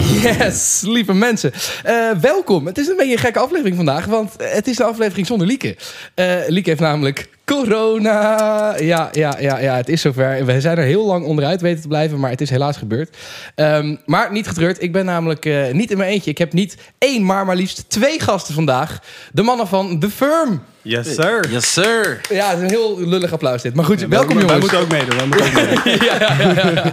Yes, lieve mensen. Eh, welkom. Het is een beetje een gekke aflevering vandaag, want het is een aflevering zonder Lieke. Eh Lieke heeft namelijk corona. Ja, ja, ja, ja, het is zover. We zijn er heel lang onderuit weten te blijven, maar het is helaas gebeurd. Ehm, maar niet getreurd. Ik ben namelijk eh, niet in mijn eentje. Ik heb niet één, maar maar liefst twee gasten vandaag. De mannen van The Firm. Yes, sir. Yes, sir. Ja, het is een heel lullig applaus dit. Maar goed, welkom Wij jongens. moeten ook meedoen. Wij moeten ook meedoen. ja, ja, ja, ja.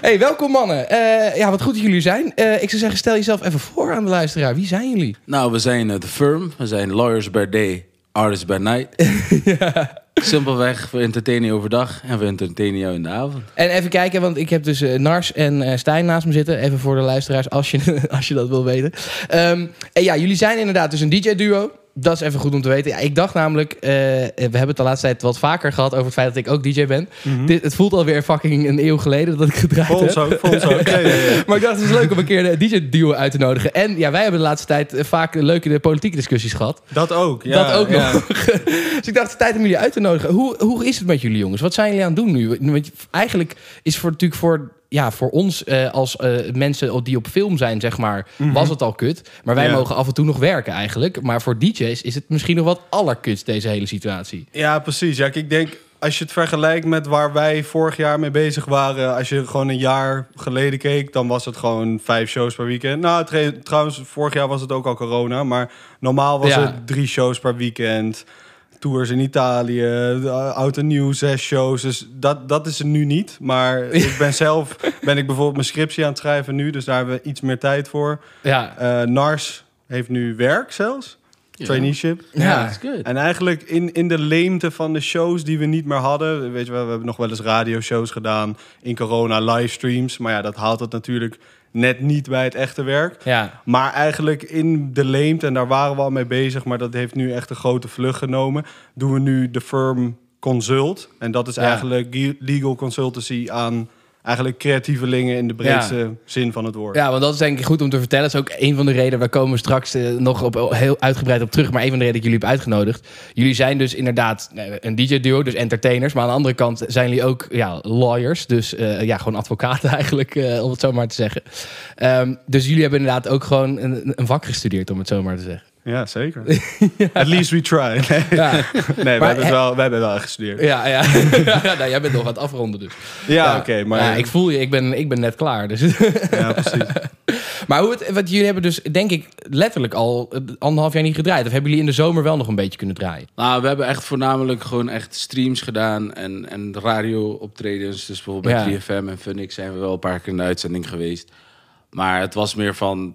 Hey, welkom mannen. Eh, ja, wat goed dat jullie zijn. Eh, ik zou zeggen, stel jezelf even voor aan de luisteraar. Wie zijn jullie? Nou, we zijn eh, The Firm. We zijn lawyers by day, artists by night. Simpelweg, we entertainen je overdag en we entertainen jou in de avond. En even kijken, want ik heb dus eh, Nars en eh, Stijn naast me zitten. Even voor de luisteraars, als je, als je dat wil weten. Ehm, en ja, jullie zijn inderdaad dus een DJ-duo. Dat is even goed om te weten. Ja, ik dacht namelijk, eh, we hebben het de laatste tijd wat vaker gehad over het feit dat ik ook DJ ben. Dit, het voelt alweer fucking een eeuw geleden dat ik gedraaid Voor ons heb. ook, voor ons ook. Ja, ja, ja. Maar ik dacht, het is leuk om een keer de DJ-duo uit te nodigen. En ja, wij hebben de laatste tijd eh, vaak leuke politieke discussies gehad. Dat ook. Ja, dat ook ja. nog. dus ik dacht, het is tijd om jullie uit te nodigen. Hoe, hoe is het met jullie jongens? Wat zijn jullie aan het doen nu? Want eigenlijk is voor, natuurlijk voor, ja, voor ons eh, als eh, mensen die op film zijn, zeg maar, was het al kut. Maar wij Ja. mogen af en toe nog werken eigenlijk. Maar voor DJ's is het misschien nog wat allerkut, deze hele situatie. Ja, precies. Ja, ik denk, als je het vergelijkt met waar wij vorig jaar mee bezig waren... als je gewoon een jaar geleden keek, dan was het gewoon vijf shows per weekend. Nou, trouwens, vorig jaar was het ook al corona. Maar normaal was Ja. het drie shows per weekend. Tours in Italië, de oud en nieuw, zes shows. Dus dat, dat is er nu niet. Maar ik ben zelf, ben ik bijvoorbeeld mijn scriptie aan het schrijven nu. Dus daar hebben we iets meer tijd voor. Ja, Eh, Nars heeft nu werk zelfs. Traineeship. Ja. that's good. En eigenlijk in, in de leemte van de shows die we niet meer hadden. Weet je wel, we hebben nog wel eens radioshows gedaan. In corona, livestreams. Maar ja, dat haalt het natuurlijk net niet bij het echte werk. ja. Maar eigenlijk in de leemte, en daar waren we al mee bezig. Maar dat heeft nu echt een grote vlucht genomen. Doen we nu de firm Consult. En dat is Ja. eigenlijk ge- legal consultancy aan eigenlijk creatievelingen in de breedste zin van het woord. Ja, want dat is denk ik goed om te vertellen. Dat is ook een van de redenen. Waar komen we straks eh, nog op, heel uitgebreid op terug. Maar een van de redenen dat ik jullie heb uitgenodigd. Jullie zijn dus inderdaad eh, een DJ-duo, dus entertainers. Maar aan de andere kant zijn jullie ook ja, lawyers. Dus eh, ja, gewoon advocaten eigenlijk, eh, om het zo maar te zeggen. Ehm, dus jullie hebben inderdaad ook gewoon een, een vak gestudeerd, om het zo maar te zeggen. Ja, zeker. At least we try. Nee, Ja, nee we, hebben he- het wel, we hebben wel echt gestudeerd. ja, ja. ja nou, jij bent nog aan het afronden dus. Ja, oké. maar Ja, ik voel je, ik ben, ik ben net klaar. Dus. ja, precies. maar hoe het, wat jullie hebben dus, denk ik, letterlijk al eh, anderhalf jaar niet gedraaid. Of hebben jullie in de zomer wel nog een beetje kunnen draaien? Nou, we hebben echt voornamelijk gewoon echt streams gedaan en, en radio-optredens. Dus bijvoorbeeld bij Ja. 3FM en Funix zijn we wel een paar keer in de uitzending geweest. Maar het was meer van,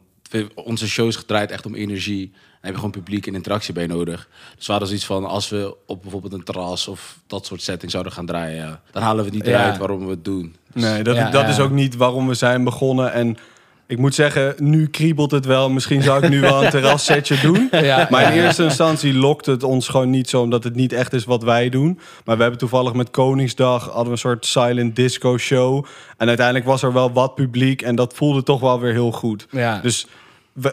onze shows gedraaid echt om energie. Heb je gewoon publiek en interactie bij nodig. Dus we hadden zoiets van, als we op bijvoorbeeld een terras of dat soort setting zouden gaan draaien... Ja, dan halen we het niet Ja. eruit waarom we het doen. Dus- Nee, dat, Ja, dat ja. is ook niet waarom we zijn begonnen. En ik moet zeggen, nu kriebelt het wel. Misschien zou ik nu wel een terrassetje doen. Ja, Maar in ja. eerste instantie lokt het ons gewoon niet zo... omdat het niet echt is wat wij doen. Maar we hebben toevallig met Koningsdag... hadden we een soort silent disco show. En uiteindelijk was er wel wat publiek... en dat voelde toch wel weer heel goed. Ja. Dus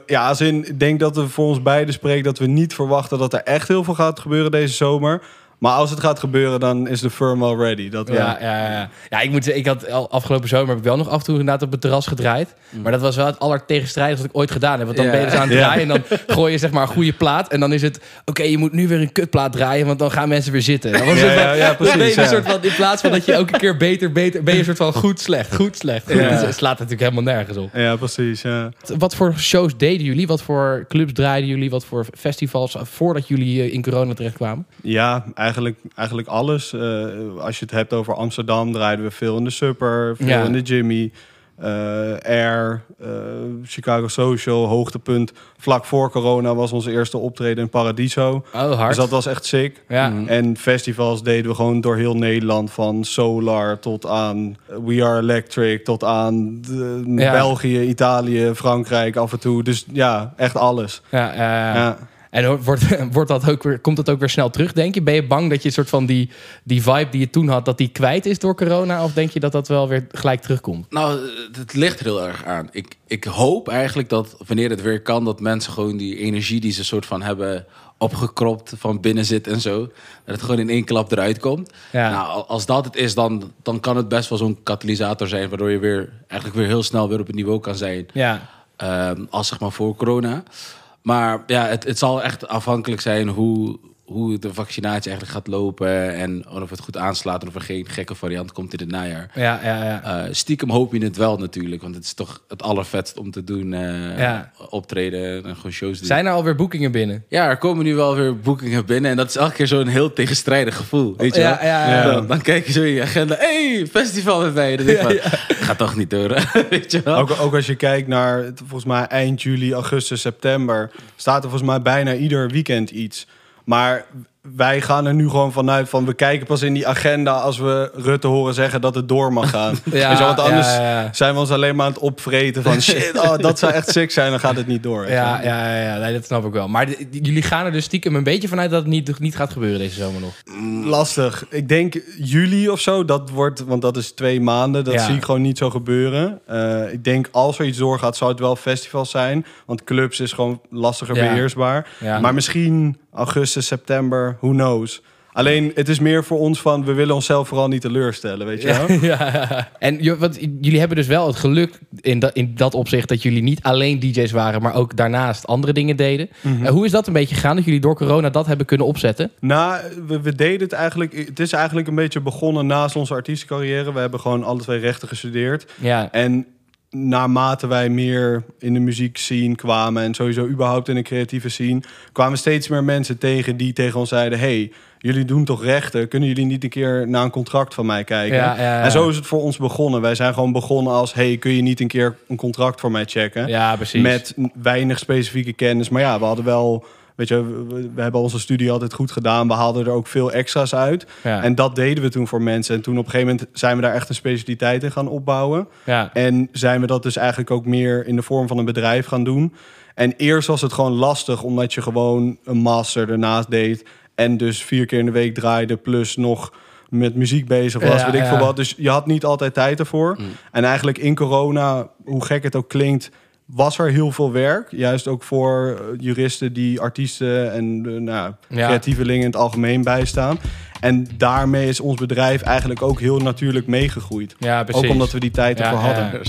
ja, ik denk dat we voor ons beiden spreken... dat we niet verwachten dat er echt heel veel gaat gebeuren deze zomer... Maar als het gaat gebeuren, dan is de firm al ready. Dat wel. Ja, ja, ja. ja, ik moet ik had al afgelopen zomer heb ik wel nog af en toe inderdaad op het terras gedraaid. Maar dat was wel het allertegenstrijdigste wat ik ooit gedaan heb. Want dan ben je dus aan het draaien en dan gooi je zeg maar een goede plaat. En dan is het, oké, je moet nu weer een kutplaat draaien, want dan gaan mensen weer zitten. Dan, was Ja, ja, ja, dan ben je precies, een soort van, in plaats van dat je elke keer beter, beter, ben je een soort van goed, slecht, goed, slecht. Goed. Dus het slaat natuurlijk helemaal nergens op. Ja, precies. Ja. Wat voor shows deden jullie? Wat voor clubs draaiden jullie? Wat voor festivals eh, voordat jullie eh, in corona terechtkwamen? Ja, eigenlijk, eigenlijk alles. Eh, als je het hebt over Amsterdam, draaiden we veel in de Supper, veel Ja. in de Jimmy. eh, Air, eh, Chicago Social, hoogtepunt. Vlak voor corona was onze eerste optreden in Paradiso. Oh, hard. Dus dat was echt sick. Ja. En festivals deden we gewoon door heel Nederland. Van Solar tot aan We Are Electric. Tot aan de- Ja. België, Italië, Frankrijk af en toe. Dus ja, echt alles. Ja. Ja. En wordt, wordt dat ook weer, komt dat ook weer snel terug, denk je? Ben je bang dat je een soort van die, die vibe die je toen had, dat die kwijt is door corona? Of denk je dat dat wel weer gelijk terugkomt? Nou, het ligt er heel erg aan. Ik, ik hoop eigenlijk dat wanneer het weer kan, dat mensen gewoon die energie die ze soort van hebben opgekropt van binnen zit en zo, dat het gewoon in één klap eruit komt. Ja. Nou, al- als dat het is, dan, dan kan het best wel zo'n katalysator zijn, waardoor je weer eigenlijk weer heel snel weer op het niveau kan zijn Ja, Ehm, als zeg maar voor corona. Maar ja, het, het zal echt afhankelijk zijn hoe, hoe de vaccinatie eigenlijk gaat lopen. En of het goed aanslaat en of er geen gekke variant komt in het najaar. ja, ja. ja. Eh, stiekem hoop je het wel natuurlijk. Want het is toch het allervetst om te doen. eh, Ja. Optreden en gewoon shows doen. Zijn er alweer boekingen binnen? Ja, er komen nu wel weer boekingen binnen. En dat is elke keer zo'n heel tegenstrijdig gevoel. Weet je Ja, wel? ja, ja. Dan, dan kijk je zo in je agenda. hey, festival met mij. Dan denk je van, gaat toch niet door. weet je wel? Ook, ook als je kijkt naar het, volgens mij eind juli, augustus, september, staat er volgens mij bijna ieder weekend iets. Maar wij gaan er nu gewoon vanuit van we kijken pas in die agenda als we Rutte horen zeggen dat het door mag gaan. Ja, want anders ja, ja, ja. zijn we ons alleen maar aan het opvreten van shit, oh, dat zou echt sick zijn, dan gaat het niet door. Ja, ja, ja, ja. Nee, dat snap ik wel. Maar jullie gaan er dus stiekem een beetje vanuit dat het niet, niet gaat gebeuren deze zomer nog. Lastig. Ik denk juli of zo, dat wordt, want dat is twee maanden. Dat zie ik gewoon niet zo gebeuren. Eh, ik denk als er iets doorgaat, zou het wel festivals zijn. Want clubs is gewoon lastiger beheersbaar. Maar misschien augustus, september, who knows. Alleen, het is meer voor ons van, we willen onszelf vooral niet teleurstellen, weet je wel? ja. En wat, jullie hebben dus wel het geluk in dat, in dat opzicht dat jullie niet alleen DJ's waren, maar ook daarnaast andere dingen deden. Eh, hoe is dat een beetje gegaan dat jullie door corona dat hebben kunnen opzetten? Nou, we, we deden het eigenlijk... Het is eigenlijk een beetje begonnen naast onze artiestencarrière. We hebben gewoon alle twee rechten gestudeerd. Ja, En naarmate wij meer in de muziek scene kwamen en sowieso überhaupt in de creatieve scene, kwamen steeds meer mensen tegen die tegen ons zeiden: Hey, jullie doen toch rechten? Kunnen jullie niet een keer naar een contract van mij kijken? Ja, ja, ja. En zo is het voor ons begonnen. Wij zijn gewoon begonnen als: Hey, kun je niet een keer een contract voor mij checken? ja precies. Met weinig specifieke kennis. Maar ja, we hadden wel. Weet je, we, we hebben onze studie altijd goed gedaan. We haalden er ook veel extra's uit. ja. En dat deden we toen voor mensen. En toen op een gegeven moment zijn we daar echt een specialiteit in gaan opbouwen. ja. En zijn we dat dus eigenlijk ook meer in de vorm van een bedrijf gaan doen. En eerst was het gewoon lastig, omdat je gewoon een master ernaast deed. En dus vier keer in de week draaide, plus nog met muziek bezig was, Ja, weet ik ja. veel wat. Dus je had niet altijd tijd ervoor. Mm. En eigenlijk in corona, hoe gek het ook klinkt, was er heel veel werk. Juist ook voor eh, juristen die artiesten en uh, nou, Ja. creatievelingen in het algemeen bijstaan. En daarmee is ons bedrijf eigenlijk ook heel natuurlijk meegegroeid. ja, precies. Ook omdat we die tijd Ja, ervoor ja. hadden.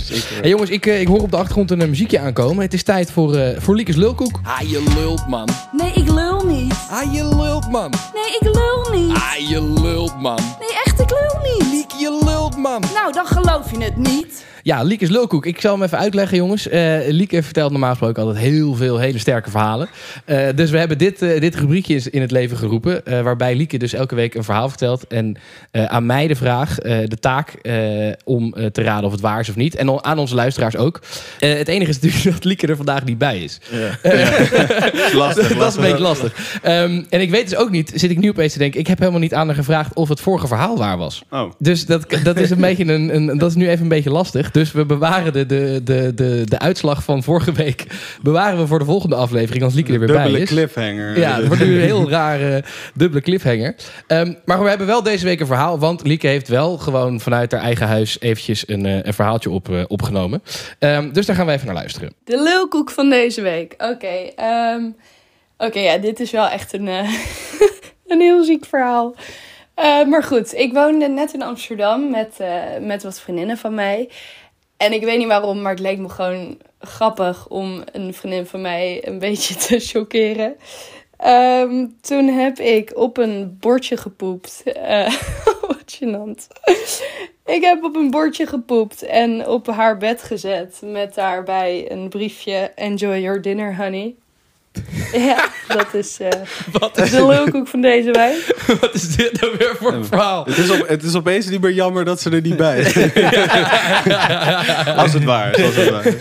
Hey jongens, ik, eh, ik hoor op de achtergrond een eh, muziekje aankomen. Het is tijd voor, eh voor Liekes Lulkoek. Ah, je lult, man. Nee, ik lul niet. Ah, je lult, man. Nee, ik lul niet. Ah, je lult, man. Nee, echt, ik lul niet. Liek, je lult, man. Nou, dan geloof je het niet. Ja, Liekes Lulkoek. Ik zal hem even uitleggen, jongens. Eh Lieke vertelt normaal gesproken altijd heel veel hele sterke verhalen. Eh, dus we hebben dit, eh, dit rubriekje is in het leven geroepen. waarbij Lieke dus elke week een verhaal vertelt. En aan mij de vraag, de taak om te raden of het waar is of niet. En aan onze luisteraars ook. Het enige is natuurlijk dat Lieke er vandaag niet bij is. lastig, dat is een beetje lastig. Ehm, en ik weet dus ook niet, zit ik nu opeens te denken... ik heb helemaal niet aan haar gevraagd of het vorige verhaal waar was. Oh. Dus dat, dat is een beetje een, een. Dat is nu even een beetje lastig. Dus we bewaren de, de, de, de, de uitslag van vorige week. Bewaren we voor de volgende aflevering als Lieke er weer bij Dubbele is. cliffhanger. Ja, het wordt nu een heel rare dubbele cliffhanger. Ehm, maar we hebben wel deze week een verhaal. Want Lieke heeft wel gewoon vanuit haar eigen huis eventjes een, eh, een verhaaltje op, eh, opgenomen. Ehm, dus daar gaan we even naar luisteren. De lulkoek van deze week. Oké, ehm, oké, ja, dit is wel echt een, eh, een heel ziek verhaal. Eh, maar goed, ik woonde net in Amsterdam met, eh, met wat vriendinnen van mij. En ik weet niet waarom, maar het leek me gewoon grappig om een vriendin van mij een beetje te chockeren. Ehm, toen heb ik op een bordje gepoept. Eh, wat gênant. Ik heb op een bordje gepoept en op haar bed gezet. Met daarbij een briefje: Enjoy your dinner, honey. Ja, dat is eh, Wat is, de lulkoek van deze wijk. wat is dit nou weer voor een verhaal? Het is, op, het is opeens niet meer jammer dat ze er niet bij is. Als het waar is. Als het waar is.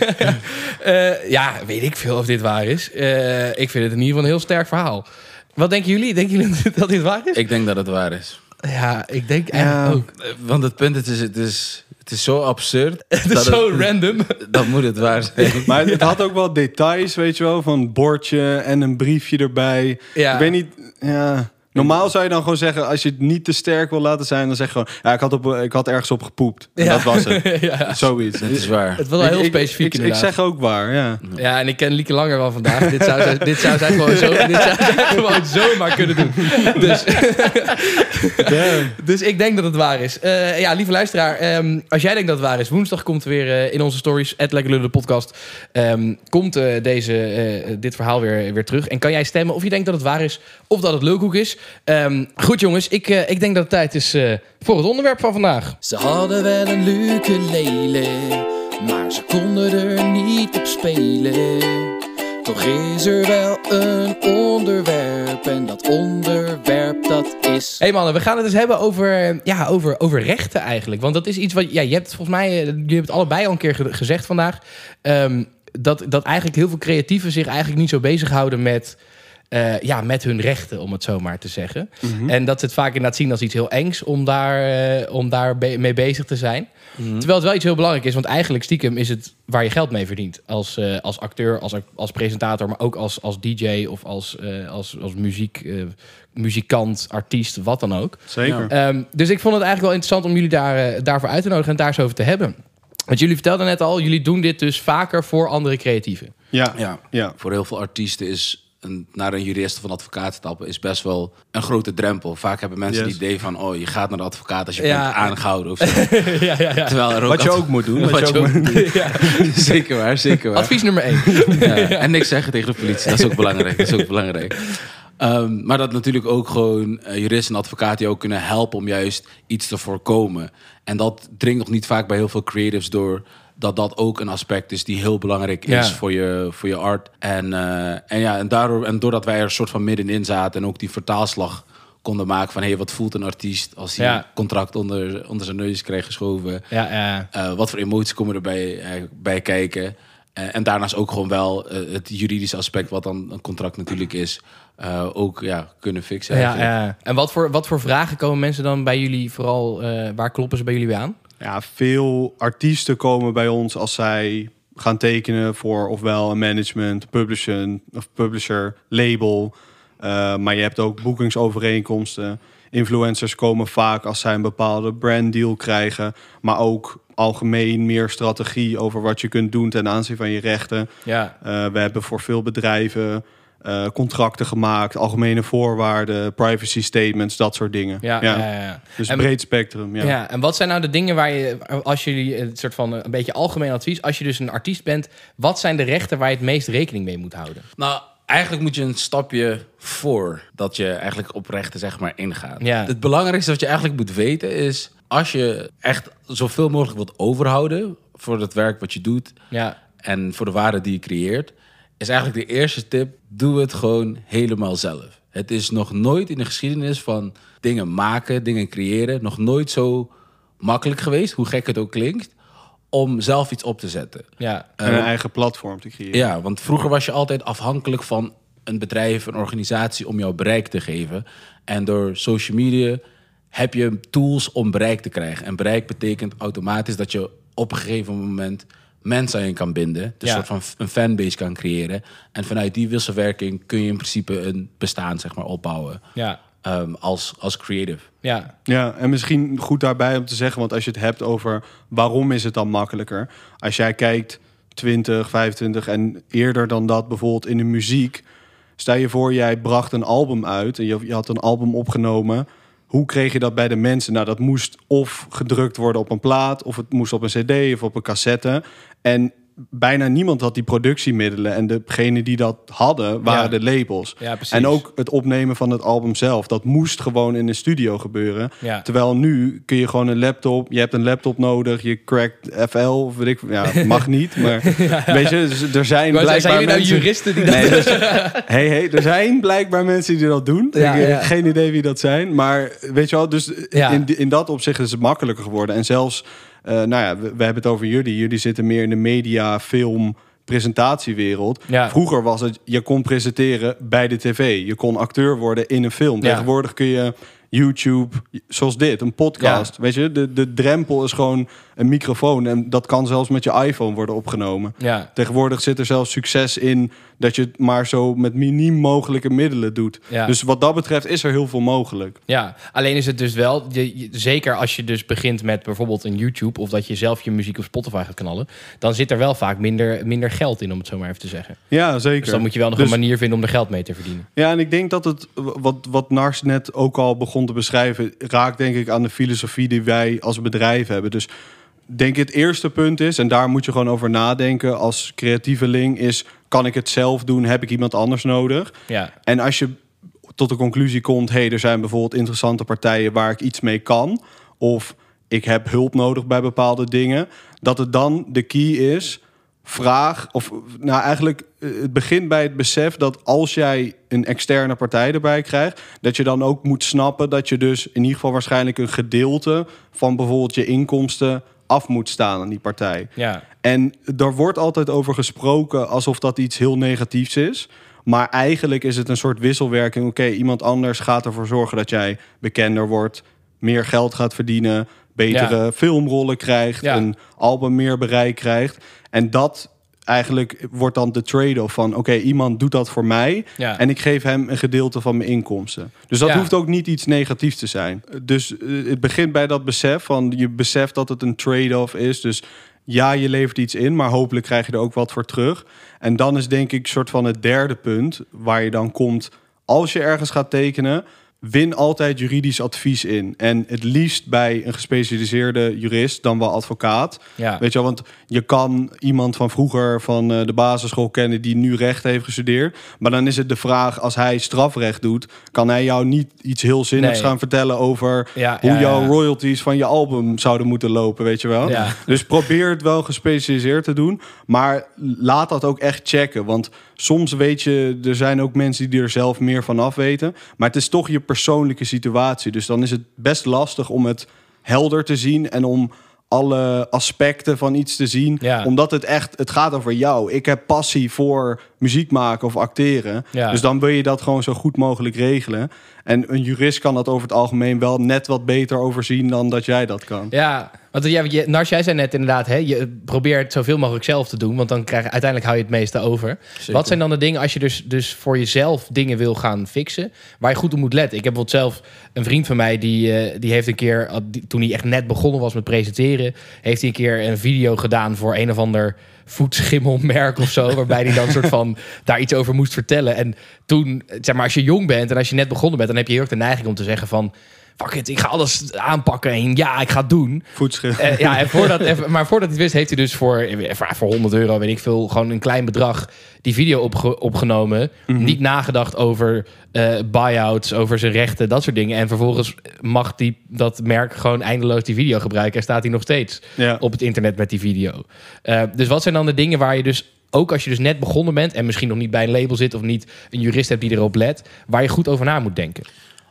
Eh, ja, weet ik veel of dit waar is. Eh, ik vind het in ieder geval een heel sterk verhaal. Wat denken jullie? Denken jullie dat dit waar is? Ik denk dat het waar is. Ja, ik denk eigenlijk ook. Want het punt het is, het is, het is zo absurd. Het is zo random. Dat moet het waar zijn. Maar het had ook wel details, weet je wel. Van een bordje en een briefje erbij. Ja. Ik weet niet... Ja. Normaal zou je dan gewoon zeggen, als je het niet te sterk wil laten zijn, dan zeg je gewoon, ja, ik had, op, ik had ergens op gepoept. En Ja. Dat was het. ja. Zoiets. Het is waar. Het was wel heel Ik- ik- specifiek Ik, ik, inderdaad. zeg ook waar, ja. Ja, en ik ken Lieke Langer wel vandaag. dit, zou zij, dit zou zij gewoon zo, dit zou zij gewoon zomaar kunnen doen. Dus, dus ik denk dat het waar is. Eh, ja, lieve luisteraar, ehm, als jij denkt dat het waar is, woensdag komt er weer eh, in onze stories, at Lekker Lullen, de podcast, ehm, komt eh, deze, eh, dit verhaal weer, weer terug. En kan jij stemmen of je denkt dat het waar is of dat het leukhoek is. Ehm, goed jongens, ik, eh, ik denk dat het tijd is eh, voor het onderwerp van vandaag. Ze hadden wel een ukulele, maar ze konden er niet op spelen. Toch is er wel een onderwerp en dat onderwerp dat is... Hey mannen, we gaan het eens hebben over, ja, over, over rechten eigenlijk. Want dat is iets wat... Ja, je hebt volgens mij... eh, Jullie hebben het allebei al een keer ge- gezegd vandaag. ehm, dat, dat eigenlijk heel veel creatieven zich eigenlijk niet zo bezighouden met... eh, ja, met hun rechten, om het zo maar te zeggen. En dat ze het vaak inderdaad zien als iets heel engs om daar, eh, om daar be- mee bezig te zijn. Terwijl het wel iets heel belangrijk is, want eigenlijk stiekem is het waar je geld mee verdient. Als, eh, als acteur, als, als presentator, maar ook als, als DJ of als, eh, als, als muziek, eh, muzikant, artiest, wat dan ook. Zeker. Ehm, dus ik vond het eigenlijk wel interessant om jullie daar, daarvoor uit te nodigen en daar eens over te hebben. Want jullie vertelden net al, jullie doen dit dus vaker voor andere creatieven. Ja. Ja. Ja. Voor heel veel artiesten is een, naar een jurist of een advocaat stappen is best wel een grote drempel. Vaak hebben mensen Yes. het idee van, oh, je gaat naar de advocaat als je Ja. bent aangehouden of zo. ja, ja, ja. Terwijl er ook Wat je ook moet doen. Wat je ook moet doen. zeker waar, zeker waar. Advies nummer één. Ja, En niks zeggen tegen de politie, dat is ook belangrijk. Dat is ook belangrijk. Ehm, maar dat natuurlijk ook gewoon eh, juristen en advocaten je ook kunnen helpen om juist iets te voorkomen. En dat dringt nog niet vaak bij heel veel creatives door dat dat ook een aspect is die heel belangrijk is Ja. voor, je, voor je art. En, eh, en, ja, en, daardoor, en doordat wij er een soort van middenin zaten en ook die vertaalslag konden maken van hé, hey, wat voelt een artiest als hij Ja. een contract onder, onder zijn neus krijgt geschoven. Ja. Eh, wat voor emoties komen erbij eh, bij kijken? En daarnaast ook gewoon wel het juridische aspect, wat dan een contract natuurlijk is, eh, ook ja, kunnen fixen. ja, eigenlijk. ja. En wat voor, wat voor vragen komen mensen dan bij jullie vooral, eh, waar kloppen ze bij jullie bij aan? Ja, veel artiesten komen bij ons als zij gaan tekenen voor ofwel een management, publisher, of publisher, label. Uh, maar je hebt ook boekingsovereenkomsten. Influencers komen vaak als zij een bepaalde branddeal krijgen. Maar ook algemeen meer strategie over wat je kunt doen ten aanzien van je rechten. Ja. Uh, we hebben voor veel bedrijven uh, contracten gemaakt, algemene voorwaarden, privacy statements, dat soort dingen. Ja, ja. ja, ja. Dus en, breed spectrum. Ja. ja, en wat zijn nou de dingen waar je, als jullie een soort van een beetje algemeen advies, als je dus een artiest bent, wat zijn de rechten waar je het meest rekening mee moet houden? Nou, eigenlijk moet je een stapje voor dat je eigenlijk op rechten zeg maar ingaat. Ja. Het belangrijkste wat je eigenlijk moet weten is, als je echt zoveel mogelijk wilt overhouden voor het werk wat je doet Ja. en voor de waarde die je creëert, is eigenlijk de eerste tip: doe het gewoon helemaal zelf. Het is nog nooit in de geschiedenis van dingen maken, dingen creëren, nog nooit zo makkelijk geweest, hoe gek het ook klinkt, om zelf iets op te zetten. Ja. En een eigen platform te creëren. Ja, want vroeger was je altijd afhankelijk van een bedrijf, een organisatie om jouw bereik te geven. En door social media heb je tools om bereik te krijgen. En bereik betekent automatisch dat je op een gegeven moment mensen aan je kan binden. Dus Ja. een soort van een fanbase kan creëren. En vanuit die wisselwerking kun je in principe een bestaan zeg maar, opbouwen. Ja. Um, als, als creative. Ja. Ja, en misschien goed daarbij om te zeggen, want als je het hebt over waarom is het dan makkelijker? Als jij kijkt 20, 25 en eerder dan dat bijvoorbeeld in de muziek. Stel je voor, jij bracht een album uit en je, je had een album opgenomen. Hoe kreeg je dat bij de mensen? Nou, dat moest of gedrukt worden op een plaat, of het moest op een cd of op een cassette. En bijna niemand had die productiemiddelen. En degene die dat hadden, waren Ja. de labels. Ja. En ook het opnemen van het album zelf. Dat moest gewoon in een studio gebeuren. Ja. Terwijl nu kun je gewoon een laptop... Je hebt een laptop nodig, je crackt FL of weet ik... Ja, mag niet, maar weet je, dus er zijn Maar blijkbaar zijn nou mensen... juristen die dat... Nee, dus, hey, hey, er zijn blijkbaar mensen die dat doen. Ja, ik heb ja. geen idee wie dat zijn. Maar weet je wel, dus Ja. in, in dat opzicht is het makkelijker geworden. En zelfs, eh, nou ja, we, we hebben het over jullie. Jullie zitten meer in de media, film, presentatiewereld. Ja. Vroeger was het, je kon presenteren bij de tv. Je kon acteur worden in een film. Ja. Tegenwoordig kun je YouTube, zoals dit, een podcast. Weet je, de, de drempel is gewoon een microfoon. En dat kan zelfs met je iPhone worden opgenomen. Tegenwoordig zit er zelfs succes in dat je het maar zo met miniem mogelijke middelen doet. Ja. Dus wat dat betreft is er heel veel mogelijk. ja, alleen is het dus wel, je, je- zeker als je dus begint met bijvoorbeeld een YouTube of dat je zelf je muziek op Spotify gaat knallen, dan zit er wel vaak minder, minder geld in, om het zo maar even te zeggen. Ja, zeker. Dus dan moet je wel nog Dus- een manier vinden om er geld mee te verdienen. Ja, en ik denk dat het, wat, wat Nars net ook al begon te beschrijven, raakt denk ik aan de filosofie die wij als bedrijf hebben. Dus denk het eerste punt is, en daar moet je gewoon over nadenken als creatieveling, is kan ik het zelf doen? Heb ik iemand anders nodig? Ja, En als je tot de conclusie komt, hey, er zijn bijvoorbeeld interessante partijen waar ik iets mee kan, of ik heb hulp nodig bij bepaalde dingen, dat het dan de key is, vraag, of nou eigenlijk, eh, het begint bij het besef dat als jij een externe partij erbij krijgt, dat je dan ook moet snappen dat je dus in ieder geval waarschijnlijk een gedeelte van bijvoorbeeld je inkomsten af moet staan aan die partij. ja, En daar wordt altijd over gesproken alsof dat iets heel negatiefs is. Maar eigenlijk is het een soort wisselwerking. Oké, iemand anders gaat ervoor zorgen dat jij bekender wordt, meer geld gaat verdienen, betere filmrollen krijgt, Ja. een album meer bereik krijgt. En dat eigenlijk wordt dan de trade-off van... oké, iemand doet dat voor mij Ja. en ik geef hem een gedeelte van mijn inkomsten. Dus dat Ja. hoeft ook niet iets negatiefs te zijn. Dus eh, het begint bij dat besef van... je beseft dat het een trade-off is. Dus ja, je levert iets in, maar hopelijk krijg je er ook wat voor terug. En dan is denk ik soort van het derde punt... waar je dan komt als je ergens gaat tekenen... Win altijd juridisch advies in. En het liefst bij een gespecialiseerde jurist dan wel advocaat. ja. Weet je wel, want je kan iemand van vroeger van eh, de basisschool kennen die nu recht heeft gestudeerd. Maar dan is het de vraag, als hij strafrecht doet, kan hij jou niet iets heel zinnigs Nee. gaan vertellen over Ja, hoe ja, jouw royalties van je album zouden moeten lopen, weet je wel. Dus probeer het wel gespecialiseerd te doen, maar laat dat ook echt checken. Want soms weet je, er zijn ook mensen die er zelf meer van af weten. Maar het is toch je persoonlijke situatie. Dus dan is het best lastig om het helder te zien en om alle aspecten van iets te zien. Ja. Omdat het echt, het gaat over jou. Ik heb passie voor muziek maken of acteren. Ja. Dus dan wil je dat gewoon zo goed mogelijk regelen. En een jurist kan dat over het algemeen wel net wat beter overzien dan dat jij dat kan. Ja, want ja, je, Nars, jij zei net inderdaad, hè, je probeert zoveel mogelijk zelf te doen, want dan krijg je uiteindelijk hou je het meeste over. Wat zijn dan de dingen als je dus, dus voor jezelf dingen wil gaan fixen, waar je goed op moet letten? Ik heb bijvoorbeeld zelf een vriend van mij die, eh, die heeft een keer, die- toen hij echt net begonnen was met presenteren, heeft hij een keer een video gedaan voor een of ander voetschimmelmerk of zo, waarbij hij dan soort van daar iets over moest vertellen. En toen, zeg maar, als je jong bent en als je net begonnen bent, dan heb je heel erg de neiging om te zeggen van, fuck it, ik ga alles aanpakken en ja, ik ga het doen. Voetschrift. Eh, ja, en voordat, even- maar voordat hij het wist, heeft hij dus voor, eh, voor, voor 100 euro, weet ik veel, gewoon een klein bedrag die video opge- opgenomen. Niet nagedacht over eh buyouts, over zijn rechten, dat soort dingen. En vervolgens mag die, dat merk gewoon eindeloos die video gebruiken. En staat hij nog steeds Ja. op het internet met die video. Eh, dus wat zijn dan de dingen waar je dus, ook als je dus net begonnen bent en misschien nog niet bij een label zit of niet een jurist hebt die erop let, waar je goed over na moet denken?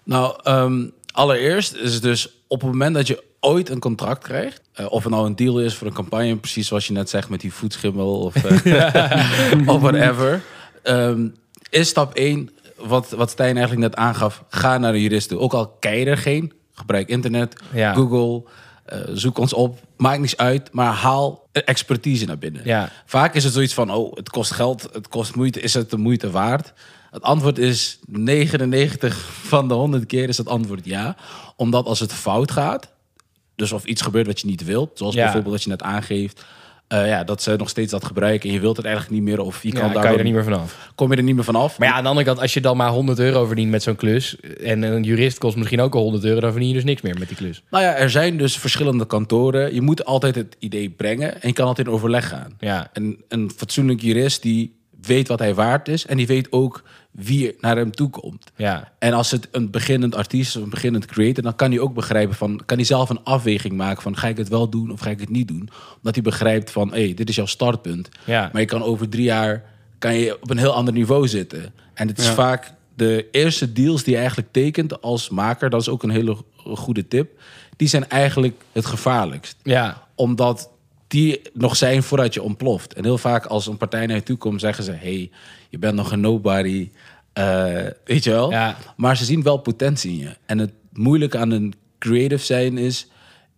Nou, ehm, allereerst is het dus op het moment dat je ooit een contract krijgt, eh, of het nou een deal is voor een campagne, precies zoals je net zegt met die voetschimmel of, eh, of whatever, ehm, is stap 1, wat, wat Stijn eigenlijk net aangaf, ga naar een jurist toe. Ook al je er geen, gebruik internet, Ja. Google, eh, zoek ons op, maakt niets uit, maar haal expertise naar binnen. Ja. Vaak is het zoiets van, oh, het kost geld, het kost moeite, is het de moeite waard? Het antwoord is 99 van de 100 keer is het antwoord ja. Omdat als het fout gaat, dus of iets gebeurt wat je niet wilt, zoals Ja. bijvoorbeeld wat je net aangeeft, eh, ja, dat ze nog steeds dat gebruiken en je wilt het eigenlijk niet meer of je Ja, kan, kan, daar je er niet meer vanaf. kom je er niet meer vanaf. Maar ja, aan de andere kant, als je dan maar 100 euro verdient met zo'n klus... en een jurist kost misschien ook al 100 euro... dan verdien je dus niks meer met die klus. Nou ja, er zijn dus verschillende kantoren. Je moet altijd het idee brengen en je kan altijd in overleg gaan. Ja, En een fatsoenlijk jurist die weet wat hij waard is en die weet ook wie naar hem toe komt. ja, En als het een beginnend artiest is, een beginnend creator, dan kan hij ook begrijpen van, kan hij zelf een afweging maken van, ga ik het wel doen of ga ik het niet doen? Omdat hij begrijpt van, hé, hey, dit is jouw startpunt. ja. Maar je kan over drie jaar kan je op een heel ander niveau zitten. En het is Ja. vaak de eerste deals die je eigenlijk tekent als maker, dat is ook een hele goede tip. Die zijn eigenlijk het gevaarlijkst ja. omdat die nog zijn voordat je ontploft. En heel vaak als een partij naar je toe komt, zeggen ze: hey, je bent nog een nobody. eh, weet je wel? Ja. Maar ze zien wel potentie in je. En het moeilijke aan een creative zijn is,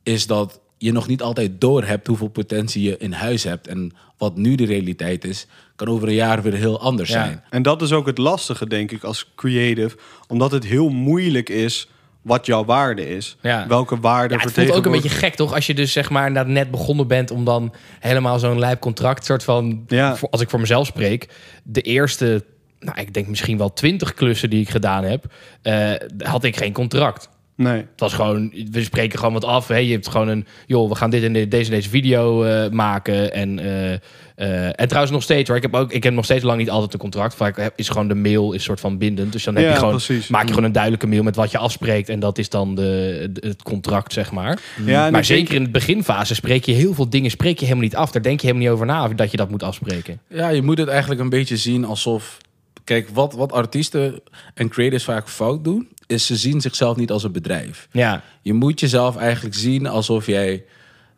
is dat je nog niet altijd door hebt hoeveel potentie je in huis hebt. En wat nu de realiteit is, kan over een jaar weer heel anders Ja. zijn. En dat is ook het lastige, denk ik, als creative. Omdat het heel moeilijk is wat jouw waarde is. Ja. Welke waarde Ja, het voelt ook een beetje gek, toch? Als je dus zeg maar inderdaad net begonnen bent om dan helemaal zo'n lijp contract, soort van, Ja. voor- als ik voor mezelf spreek, de eerste, nou, ik denk misschien wel twintig klussen die ik gedaan heb, eh, had ik geen contract. Nee. Het was gewoon, we spreken gewoon wat af. Hè? Je hebt gewoon een, joh, we gaan dit en dit- deze, deze video eh, maken. En, eh, eh, en trouwens nog steeds hoor. Ik heb ook, ik heb nog steeds lang niet altijd een contract. Vaak is gewoon de mail is soort van bindend. Dus dan heb Ja, je gewoon, precies. maak je gewoon een duidelijke mail met wat je afspreekt. En dat is dan de, de- het contract, zeg maar. Ja, en maar zeker denk- in de beginfase spreek je heel veel dingen spreek je helemaal niet af. Daar denk je helemaal niet over na dat je dat moet afspreken. Ja, je moet het eigenlijk een beetje zien alsof. Kijk, wat, wat artiesten en creators vaak fout doen, is ze zien zichzelf niet als een bedrijf. Ja, Je moet jezelf eigenlijk zien alsof jij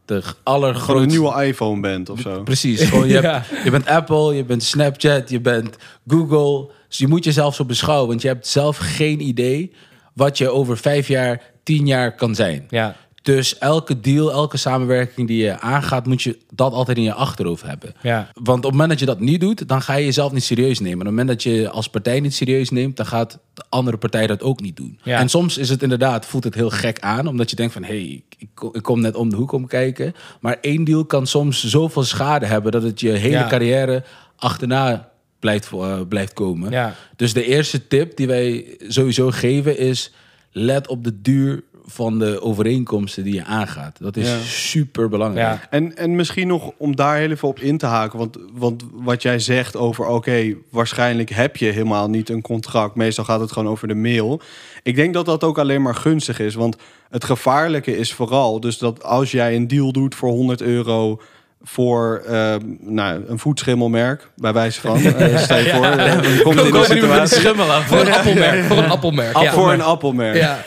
de Gewoon allergrootste... een nieuwe iPhone bent of zo. Precies. Gewoon, je, Ja. hebt, je bent Apple, je bent Snapchat, je bent Google. Dus je moet jezelf zo beschouwen, want je hebt zelf geen idee wat je over vijf jaar, tien jaar kan zijn. ja, Dus elke deal, elke samenwerking die je aangaat, moet je dat altijd in je achterhoofd hebben. ja. Want op het moment dat je dat niet doet, dan ga je jezelf niet serieus nemen. En op het moment dat je als partij niet serieus neemt, dan gaat de andere partij dat ook niet doen. Ja. En soms is het inderdaad, voelt het heel gek aan, omdat je denkt van, hé, hey, ik, kom- ik kom net om de hoek om kijken. Maar één deal kan soms zoveel schade hebben dat het je hele Ja. carrière achterna blijft, eh, blijft komen. Ja. Dus de eerste tip die wij sowieso geven is, let op de duur van de overeenkomsten die je aangaat. Dat is Ja. super belangrijk. Ja. En, en misschien nog om daar heel even op in te haken. Want, want wat jij zegt over, oké, waarschijnlijk heb je helemaal niet een contract. Meestal gaat het gewoon over de mail. Ik denk dat dat ook alleen maar gunstig is. Want het gevaarlijke is vooral, dus dat als jij een deal doet voor 100 euro voor eh, nou, een voetschimmelmerk, bij wijze van. eh, stel je voor, eh, komt in de situatie. Voor een appelmerk. Voor een appelmerk. ja. Voor een appelmerk. Ja.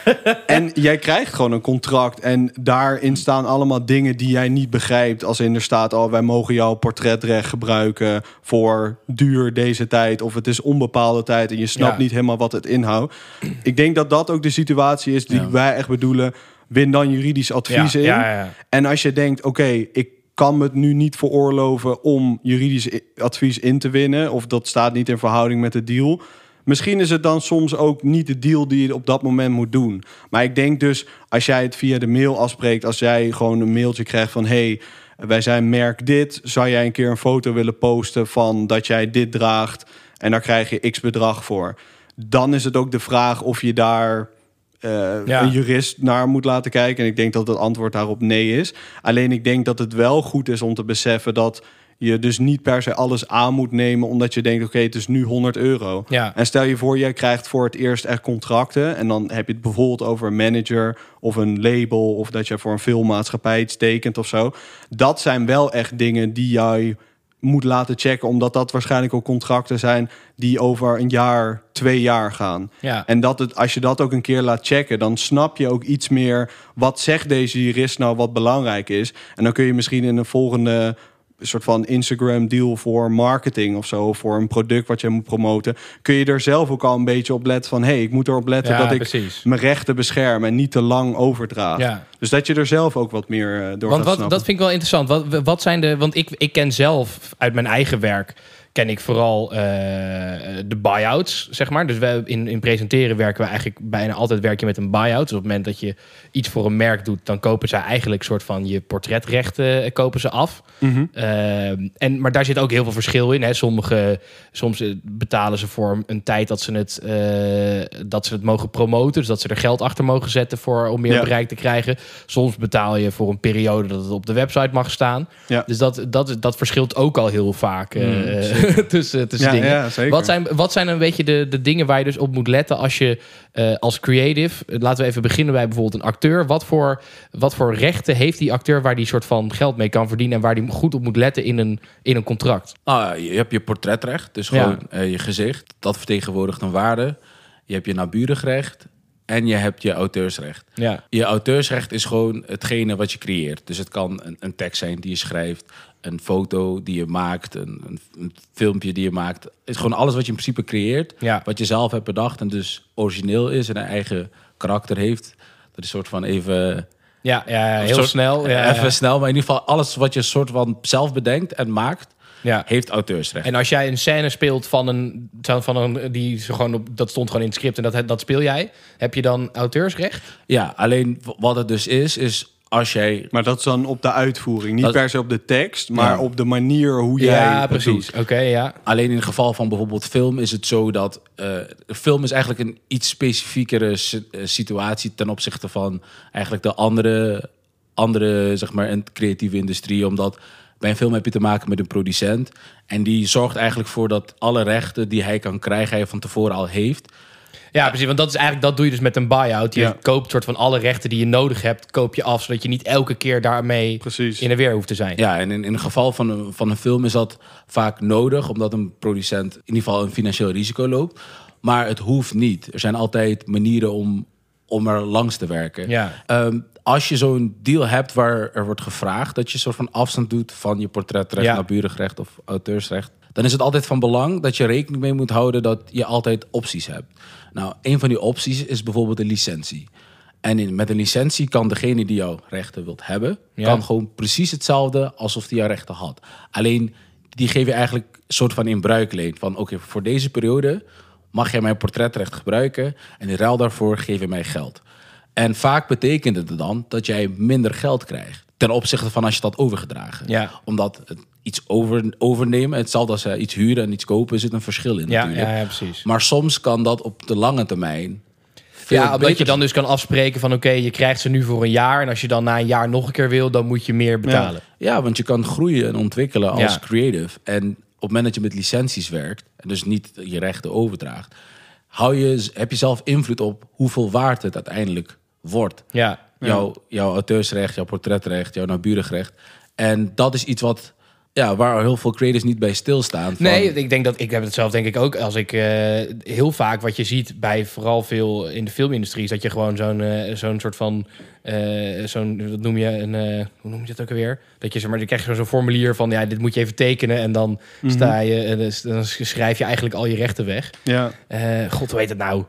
En jij krijgt gewoon een contract. En daarin staan allemaal dingen die jij niet begrijpt. Als in er staat al, wij mogen jouw portretrecht gebruiken voor duur deze tijd. Of het is onbepaalde tijd en je snapt niet helemaal wat het inhoudt. Ik denk dat dat ook de situatie is die wij echt bedoelen. Win dan juridisch advies Ja, in. ja, ja. En als je denkt, oké, ik kan me het nu niet veroorloven om juridisch advies in te winnen, of dat staat niet in verhouding met de deal. Misschien is het dan soms ook niet de deal die je op dat moment moet doen. Maar ik denk dus, als jij het via de mail afspreekt, als jij gewoon een mailtje krijgt van hey, wij zijn merk dit, zou jij een keer een foto willen posten van dat jij dit draagt en daar krijg je x bedrag voor. Dan is het ook de vraag of je daar eh, Ja. een jurist naar moet laten kijken. En ik denk dat het antwoord daarop nee is. Alleen ik denk dat het wel goed is om te beseffen dat je dus niet per se alles aan moet nemen omdat je denkt, oké, het is nu 100 euro. Ja. En stel je voor, jij krijgt voor het eerst echt contracten en dan heb je het bijvoorbeeld over een manager of een label of dat je voor een filmmaatschappij iets tekent of zo. Dat zijn wel echt dingen die jij moet laten checken, omdat dat waarschijnlijk ook contracten zijn die over een jaar, twee jaar gaan. Ja. En dat het, als je dat ook een keer laat checken, dan snap je ook iets meer wat zegt deze jurist nou wat belangrijk is. En dan kun je misschien in een volgende soort van Instagram deal voor marketing of zo, voor een product wat je moet promoten, kun je er zelf ook al een beetje op letten van, hé, hey, ik moet erop letten Ja, dat ik precies. mijn rechten bescherm en niet te lang overdraag. Ja. Dus dat je er zelf ook wat meer eh, door Want gaat wat, snappen. dat vind ik wel interessant. Wat, wat zijn de. Want ik, ik ken zelf uit mijn eigen werk. Ken ik vooral eh, de buyouts, zeg maar. Dus we, in, in presenteren werken we eigenlijk bijna altijd werk je met een buyout. Dus op het moment dat je iets voor een merk doet, dan kopen ze eigenlijk soort van je portretrechten eh, kopen ze af. Mhm. Eh, en, maar daar zit ook heel veel verschil in. Hè. Sommige, soms eh, betalen ze voor een tijd dat ze, het, dat ze het mogen promoten. Dus dat ze er geld achter mogen zetten voor, om meer Ja. bereik te krijgen. Soms betaal je voor een periode dat het op de website mag staan. Ja. Dus dat, dat, dat verschilt ook al heel vaak Mm, tussen, tussen Ja, dingen. ja, zeker. Wat zijn, wat zijn een beetje de, de dingen waar je dus op moet letten als je eh, als creative... eh, Laten we even beginnen bij bijvoorbeeld een acteur. Wat voor, wat voor rechten heeft die acteur waar die soort van geld mee kan verdienen... en waar die goed op moet letten in een, in een contract? Ah, je hebt je portretrecht, dus Ja. gewoon eh, je gezicht. Dat vertegenwoordigt een waarde. Je hebt je naburig recht en je hebt je auteursrecht. Ja. Je auteursrecht is gewoon hetgene wat je creëert. Dus het kan een, een tekst zijn die je schrijft, een foto die je maakt, een, een, een filmpje die je maakt. Is gewoon alles wat je in principe creëert, Ja. wat je zelf hebt bedacht en dus origineel is en een eigen karakter heeft. Dat is een soort van even Ja, ja, heel soort- snel. Ja, even snel, maar in ieder geval alles wat je soort van zelf bedenkt en maakt, ja. heeft auteursrecht. En als jij een scène speelt van een, van een die zo gewoon op, dat stond gewoon in het script en dat, dat speel jij, heb je dan auteursrecht? Ja, alleen wat het dus is, is als jij... Maar dat is dan op de uitvoering. Niet Dat- per se op de tekst, maar Ja. op de manier hoe jij ja, precies. Oké, ja. Alleen in het geval van bijvoorbeeld film is het zo dat... eh film is eigenlijk een iets specifiekere eh, situatie... ten opzichte van eigenlijk de andere, andere zeg maar, creatieve industrie. Omdat bij een film heb je te maken met een producent. En die zorgt eigenlijk voor dat alle rechten die hij kan krijgen... hij van tevoren al heeft. Ja, precies. Want dat is eigenlijk dat doe je dus met een buy-out. Je Ja. koopt soort van alle rechten die je nodig hebt, koop je af, zodat je niet elke keer daarmee Precies. in de weer hoeft te zijn. Ja, en in, in het geval van een, van een film is dat vaak nodig, omdat een producent in ieder geval een financieel risico loopt. Maar het hoeft niet. Er zijn altijd manieren om, om er langs te werken. Ja. Ehm, als je zo'n deal hebt waar er wordt gevraagd dat je een soort van afstand doet van je portretrecht, Ja. naburig recht of auteursrecht, dan is het altijd van belang dat je rekening mee moet houden dat je altijd opties hebt. Nou, een van die opties is bijvoorbeeld een licentie. En in, met een licentie kan degene die jouw rechten wilt hebben, Ja. kan gewoon precies hetzelfde alsof die jouw rechten had. Alleen die geef je eigenlijk een soort van in bruikleen. Van oké, voor deze periode mag jij mijn portretrecht gebruiken en in ruil daarvoor geef je mij geld. En vaak betekent het dan dat jij minder geld krijgt ten opzichte van als je dat overgedragen. Ja. Omdat het iets over, overnemen, hetzelfde als eh, iets huren en iets kopen, zit een verschil in Ja, natuurlijk. ja, ja, precies. Maar soms kan dat op de lange termijn Ja, omdat je dan dus kan afspreken van oké, je krijgt ze nu voor een jaar. En als je dan na een jaar nog een keer wil, dan moet je meer betalen. Ja, want je kan groeien en ontwikkelen als Ja. creative. En op het moment dat je met licenties werkt, en dus niet je rechten overdraagt, hou je, heb je zelf invloed op hoeveel waard het uiteindelijk wordt. Ja. Jouw, jouw auteursrecht, jouw portretrecht, jouw naburig recht. En dat is iets wat, ja, waar heel veel creators niet bij stilstaan. Van, Nee, ik denk dat ik heb het zelf denk ik ook. Als ik eh, heel vaak wat je ziet bij vooral veel in de filmindustrie, is dat je gewoon zo'n eh, zo'n soort van eh, zo'n wat noem je een eh, hoe noem je dat ook alweer? Dat je zeg maar, dan krijg je zo'n formulier van ja, dit moet je even tekenen en dan sta je, dus- dan schrijf je eigenlijk al je rechten weg. Ja. Eh, God, hoe heet het nou?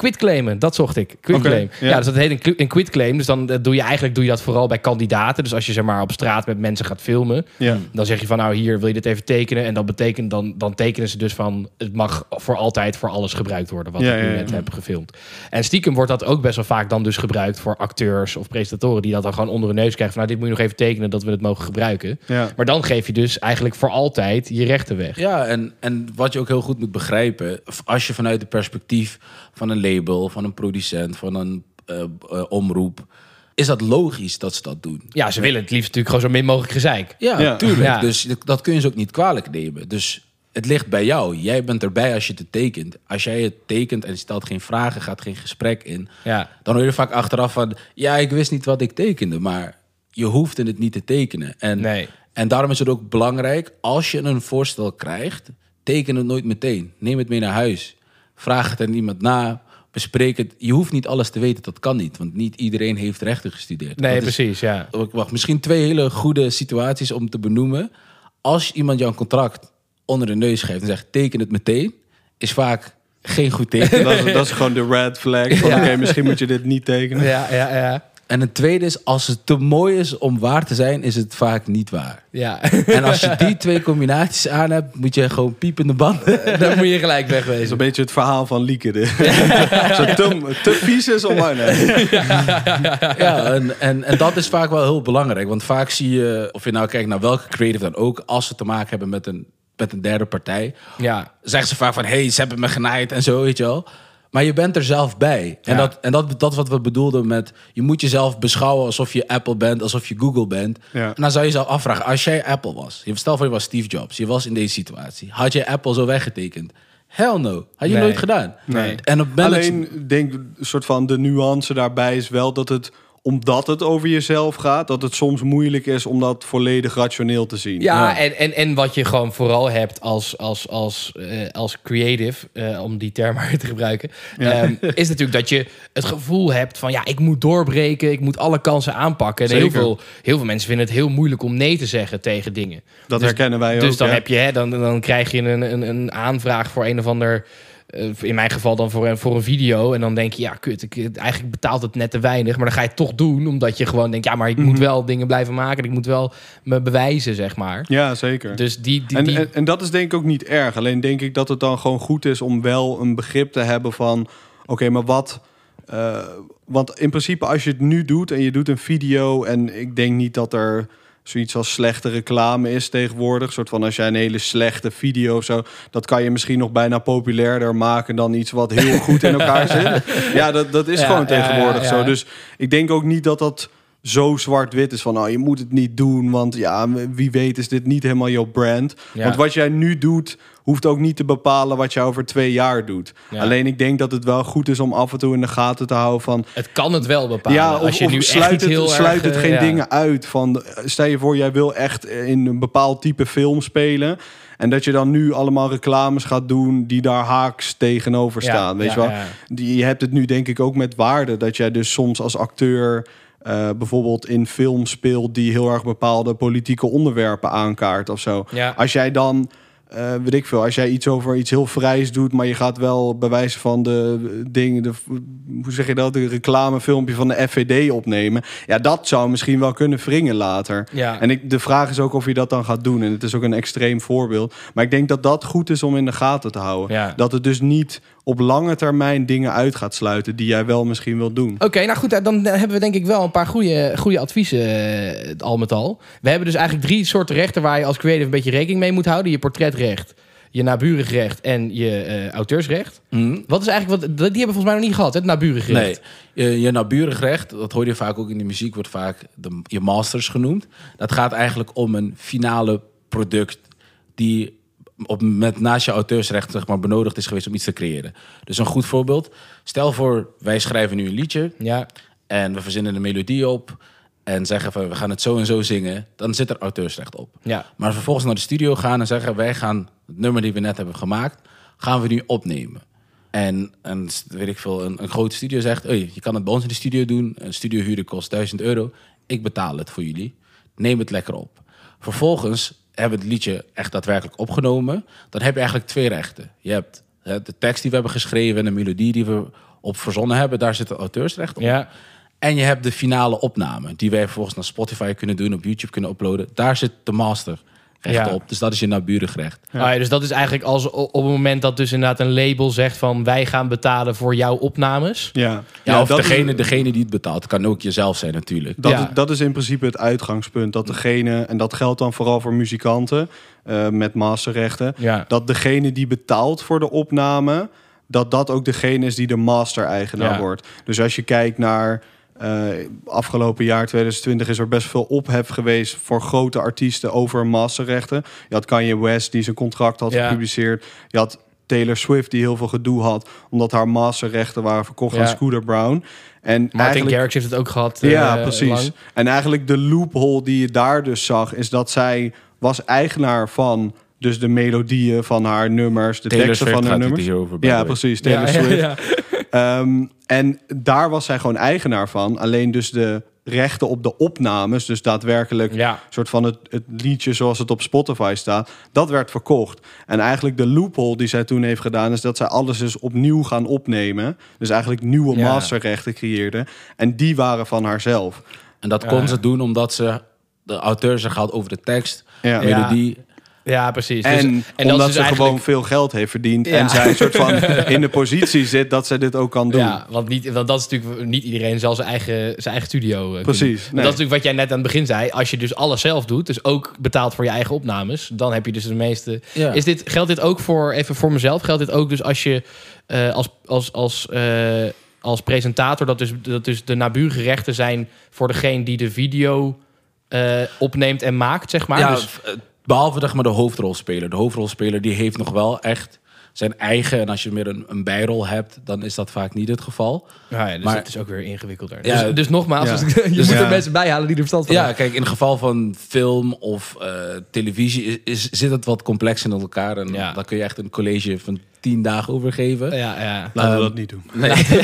Quitclaimen, dat zocht ik. Quitclaim. Oké, ja. ja. dus dat heet een, een quitclaim. Dus dan eh, doe je eigenlijk doe je dat vooral bij kandidaten. Dus als je zeg maar op straat met mensen gaat filmen, Ja. dan zeg je van nou hier wil je dit even tekenen. En dat betekent dan, dan tekenen ze dus van het mag voor altijd voor alles gebruikt worden wat Ja, ik nu ja, ja. net heb gefilmd. En stiekem wordt dat ook best wel vaak dan dus gebruikt voor acteurs of presentatoren die dat dan gewoon onder hun neus krijgen van nou dit moet je nog even tekenen dat we het mogen gebruiken. Ja. Maar dan geef je dus eigenlijk voor altijd je rechten weg. Ja, en, en wat je ook heel goed moet begrijpen, als je vanuit het perspectief van een label, van een producent, van een eh, eh, omroep, is dat logisch dat ze dat doen. Ja, ze willen het liefst natuurlijk gewoon zo min mogelijk gezeik. Ja, Ja. tuurlijk. Ja. Dus dat kun je ze ook niet kwalijk nemen. Dus het ligt bij jou. Jij bent erbij als je het tekent. Als jij het tekent en je stelt geen vragen, gaat geen gesprek in, Ja. dan hoor je vaak achteraf van, ja, ik wist niet wat ik tekende, maar je hoefde het niet te tekenen. En, Nee. en daarom is het ook belangrijk, als je een voorstel krijgt, teken het nooit meteen. Neem het mee naar huis. Vraag het aan iemand na. Bespreek het. Je hoeft niet alles te weten, dat kan niet. Want niet iedereen heeft rechten gestudeerd. Nee, Dat is- precies, ja. Wacht, misschien twee hele goede situaties om te benoemen. Als iemand jou een contract onder de neus geeft en zegt teken het meteen, is vaak geen goed teken. Dat, is, dat is gewoon de red flag. Van, Ja. Oké, misschien moet je dit niet tekenen. Ja, ja, ja. En een tweede is, als het te mooi is om waar te zijn, is het vaak niet waar. Ja, En als je die twee combinaties aan hebt, moet je gewoon piepende banden. dan moet je gelijk Dat is wegwezen. een beetje het verhaal van Lieke. dit. Zo te, te vies is om nee. Ja, en, en, en dat is vaak wel heel belangrijk. Want vaak zie je, of je nou kijkt naar welke creative dan ook, als ze te maken hebben met een, met een derde partij, Ja, zeggen ze vaak van, hé, hey, ze hebben me genaaid en zo, weet je wel. Maar je bent er zelf bij. En, Ja. dat, en dat, dat wat we bedoelden met... je moet jezelf beschouwen alsof je Apple bent, alsof je Google bent. Ja. En dan zou je jezelf afvragen, als jij Apple was... je stel voor je was Steve Jobs, je was in deze situatie... had je Apple zo weggetekend? Hell no, had je Nee. nooit gedaan. Nee. En op Alleen, denk een soort van de nuance daarbij is wel dat het, omdat het over jezelf gaat, dat het soms moeilijk is om dat volledig rationeel te zien. Ja, En, en, en wat je gewoon vooral hebt als, als, als, eh, als creative, eh, om die term maar te gebruiken, ehm, is natuurlijk dat je het gevoel hebt van ja, ik moet doorbreken, ik moet alle kansen aanpakken. En heel veel, heel veel mensen vinden het heel moeilijk om nee te zeggen tegen dingen. Dat Dus- herkennen wij ook. Dus dan, ja. heb je, hè, dan, dan krijg je een, een, een aanvraag voor een of ander. Eh, in mijn geval dan voor een, voor een video. En dan denk je, ja, kut, ik, eigenlijk betaalt het net te weinig. Maar dan ga je het toch doen, omdat je gewoon denkt, ja, maar ik moet Mhm. wel dingen blijven maken. en Ik moet wel me bewijzen, zeg maar. Ja, zeker. Dus die, die, en, die- en, en dat is denk ik ook niet erg. Alleen denk ik dat het dan gewoon goed is om wel een begrip te hebben van... oké, maar wat... eh, want in principe als je het nu doet en je doet een video... en ik denk niet dat er zoiets als slechte reclame is tegenwoordig. soort van als jij een hele slechte video of zo... dat kan je misschien nog bijna populairder maken... dan iets wat heel goed in elkaar zit. Ja, dat, dat is Ja, gewoon tegenwoordig zo. Dus ik denk ook niet dat dat zo zwart-wit is van... nou, je moet het niet doen, want ja, wie weet is dit niet helemaal jouw brand. Ja. Want wat jij nu doet, hoeft ook niet te bepalen wat je over twee jaar doet. Ja. Alleen ik denk dat het wel goed is om af en toe in de gaten te houden van... het kan het wel bepalen. ja, of, als je of nu echt sluit, niet het, heel sluit erg, het eh, geen ja. dingen uit. Van, stel je voor, jij wil echt in een bepaald type film spelen... En dat je dan nu allemaal reclames gaat doen die daar haaks tegenover staan. weet je wel? je hebt het nu denk ik ook met waarde. Dat jij dus soms als acteur eh, bijvoorbeeld in film speelt... die heel erg bepaalde politieke onderwerpen aankaart of zo. Ja. Als jij dan, eh, weet ik veel, als jij iets over iets heel vrijs doet... maar je gaat wel bij wijze van de dingen... De, hoe zeg je dat? De reclamefilmpje van de FVD opnemen. Ja, dat zou misschien wel kunnen wringen later. Ja. En ik, de vraag is ook of je dat dan gaat doen. En het is ook een extreem voorbeeld. Maar ik denk dat dat goed is om in de gaten te houden. Ja. Dat het dus niet op lange termijn dingen uit gaat sluiten... die jij wel misschien wilt doen. Oké, nou goed, dan hebben we denk ik wel een paar goede, goede adviezen eh, al met al. We hebben dus eigenlijk drie soorten rechten waar je als creative een beetje rekening mee moet houden. Je portretrecht, je naburig recht en je eh, auteursrecht. Mhm. Wat is eigenlijk, wat, die hebben we volgens mij nog niet gehad, hè, het naburig recht. Nee, je, je naburig recht, dat hoor je vaak ook in de muziek, wordt vaak de, je masters genoemd. Dat gaat eigenlijk om een finale product die op, met naast je auteursrecht zeg maar, benodigd is geweest om iets te creëren. Dus een goed voorbeeld. Stel voor, wij schrijven nu een liedje Ja, en we verzinnen een melodie op en zeggen van we gaan het zo en zo zingen, dan zit er auteursrecht op. ja, Maar vervolgens naar de studio gaan en zeggen: wij gaan het nummer die we net hebben gemaakt, gaan we nu opnemen. En, en weet ik veel, een, een grote studio zegt: hey, je kan het bij ons in de studio doen. Een studio huren kost 1000 euro. Ik betaal het voor jullie. Neem het lekker op. Vervolgens hebben we het liedje echt daadwerkelijk opgenomen. Dan heb je eigenlijk twee rechten. Je hebt hè, de tekst die we hebben geschreven en de melodie die we op verzonnen hebben. Daar zit het auteursrecht op. ja. En je hebt de finale opname, die wij vervolgens naar Spotify kunnen doen, op YouTube kunnen uploaden. Daar zit de master recht Ja. op. Dus dat is je naburig recht. Ah, ja, dus dat is eigenlijk als op het moment dat dus inderdaad een label zegt van wij gaan betalen voor jouw opnames. Ja, Ja, of dat is- degene, degene die het betaalt. Kan ook jezelf zijn natuurlijk. Dat, Ja. is, dat is in principe het uitgangspunt. Dat degene, en dat geldt dan vooral voor muzikanten eh, met masterrechten, Ja. dat degene die betaalt voor de opname, dat dat ook degene is die de master-eigenaar Ja. wordt. Dus als je kijkt naar eh, afgelopen jaar 2020 is er best veel ophef geweest voor grote artiesten over masterrechten. Je had Kanye West die zijn contract had Ja. gepubliceerd. Je had Taylor Swift die heel veel gedoe had omdat haar masterrechten waren verkocht Ja. aan Scooter Brown. En Martin eigenlijk- Garrix heeft het ook gehad. eh, ja, precies. lang. En eigenlijk de loophole die je daar dus zag, is dat zij was eigenaar van dus de melodieën van haar nummers, de Taylor teksten Swift van haar gaat het nummers. Ja, precies. Taylor Ja, ja, Swift. Ehm, en daar was zij gewoon eigenaar van. Alleen dus de rechten op de opnames, dus daadwerkelijk Ja. soort van het, het liedje zoals het op Spotify staat, dat werd verkocht. En eigenlijk de loophole die zij toen heeft gedaan, is dat zij alles dus opnieuw gaan opnemen. Dus eigenlijk nieuwe Ja. masterrechten creëerde. En die waren van haarzelf. En dat kon ze doen omdat ze de auteur zich had over de tekst, Ja. melodie. Ja, precies. Dus- En, dat omdat is ze eigenlijk- gewoon veel geld heeft verdiend. Ja. En zij een soort van in de positie zit dat zij dit ook kan doen. Ja, want, niet, want dat is natuurlijk niet iedereen zal zijn eigen, zijn eigen studio. eh, Precies, nee. Dat is natuurlijk wat jij net aan het begin zei. Als je dus alles zelf doet, dus ook betaalt voor je eigen opnames, dan heb je dus de meeste. Ja. Is dit, geldt dit ook voor, even voor mezelf, geldt dit ook dus als je eh, als, als, als, eh, als presentator, dat dus, dat dus de naburige rechten zijn voor degene die de video eh, opneemt en maakt, zeg maar. Ja, dus, behalve zeg maar, de hoofdrolspeler. De hoofdrolspeler die heeft nog wel echt zijn eigen... en als je meer een, een bijrol hebt, dan is dat vaak niet het geval. ja, ja, dus maar- het is ook weer ingewikkelder. Ja, dus, dus nogmaals, ja. dus je Dus moet ja. er mensen bij halen die er verstand van Ja, kijk, in het geval van film of eh, televisie is, is- zit het wat complex in elkaar. En Ja. daar kun je echt een college van tien dagen over geven. Ja, ja. Laten we Ehm, dat niet doen. Nee,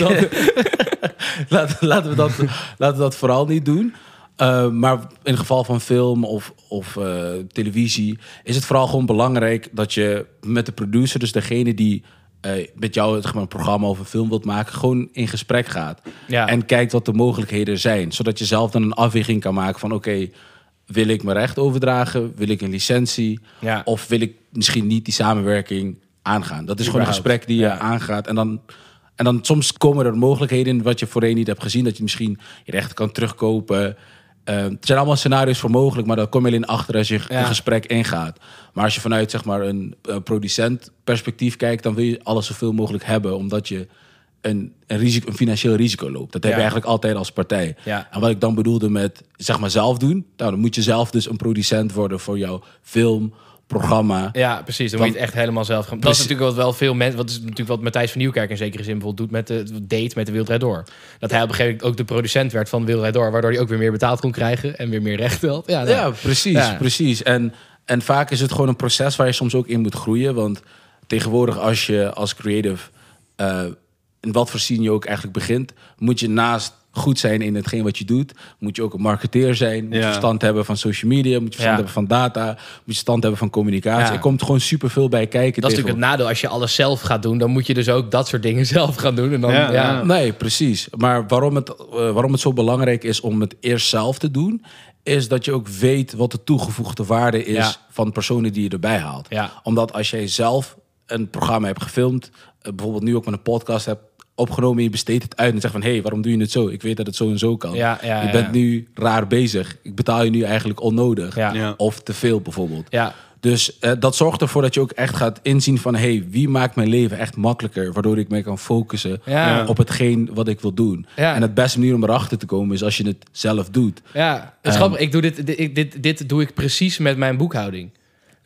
laten, laten, we dat, laten we dat vooral niet doen. Uh, maar in het geval van film of, of uh, televisie is het vooral gewoon belangrijk dat je met de producer, dus degene die uh, met jou zeg maar, een programma of een film wilt maken, gewoon in gesprek gaat. Ja. En kijkt wat de mogelijkheden zijn. Zodat je zelf dan een afweging kan maken van oké, wil ik mijn recht overdragen? Wil ik een licentie? Ja. Of wil ik misschien niet die samenwerking aangaan? Dat is gewoon een gesprek die je Ja. aangaat. En dan, en dan soms komen er mogelijkheden in wat je voorheen niet hebt gezien. Dat je misschien je rechten kan terugkopen. Uh, er zijn allemaal scenario's voor mogelijk, maar daar kom je alleen achter als je Ja. een gesprek ingaat. Maar als je vanuit zeg maar, een, een producent perspectief kijkt, dan wil je alles zoveel mogelijk hebben, omdat je een, een, risico, een financieel risico loopt. Dat heb Ja. je eigenlijk altijd als partij. Ja. En wat ik dan bedoelde met zeg maar zelf doen, nou, dan moet je zelf dus een producent worden voor jouw film, programma. Ja, precies. Dan, Dan- moet je het echt helemaal zelf gaan. Dat is Precies. natuurlijk wat wel veel mensen. Wat is natuurlijk wat Matthijs van Nieuwkerk in zekere zin bijvoorbeeld doet met de date met de Wildrijd Door. Dat hij op een gegeven moment ook de producent werd van Wildrijd Door, waardoor hij ook weer meer betaald kon krijgen en weer meer rechten had. Ja, nou, Ja, precies, Ja. precies. En, en vaak is het gewoon een proces waar je soms ook in moet groeien. Want tegenwoordig als je als creative, eh, in wat voor scene je ook eigenlijk begint, moet je naast goed zijn in hetgeen wat je doet, moet je ook een marketeer zijn, moet je verstand hebben van social media, moet je verstand hebben van data, moet je verstand hebben van communicatie. Er komt gewoon superveel bij kijken. Dat is natuurlijk het nadeel. Als je alles zelf gaat doen, dan moet je dus ook dat soort dingen zelf gaan doen. En dan, ja. Nee, precies. Maar waarom het, eh, waarom het zo belangrijk is om het eerst zelf te doen, is dat je ook weet wat de toegevoegde waarde is Ja. van personen die je erbij haalt. Ja. Omdat als jij zelf een programma hebt gefilmd, eh, bijvoorbeeld nu ook met een podcast hebt opgenomen, en je besteedt het uit en zegt van hé, hey, waarom doe je het zo? Ik weet dat het zo en zo kan. Ja, ja, je bent ja. nu raar bezig. Ik betaal je nu eigenlijk onnodig. Ja. Ja. Of te veel bijvoorbeeld. Ja. Dus eh, dat zorgt ervoor dat je ook echt gaat inzien van... hey, wie maakt mijn leven echt makkelijker... waardoor ik me kan focussen Ja. op hetgeen wat ik wil doen. Ja. En het beste manier om erachter te komen is als je het zelf doet. Ja, het is Ehm. grappig. Ik doe dit, dit, dit, dit doe ik precies met mijn boekhouding.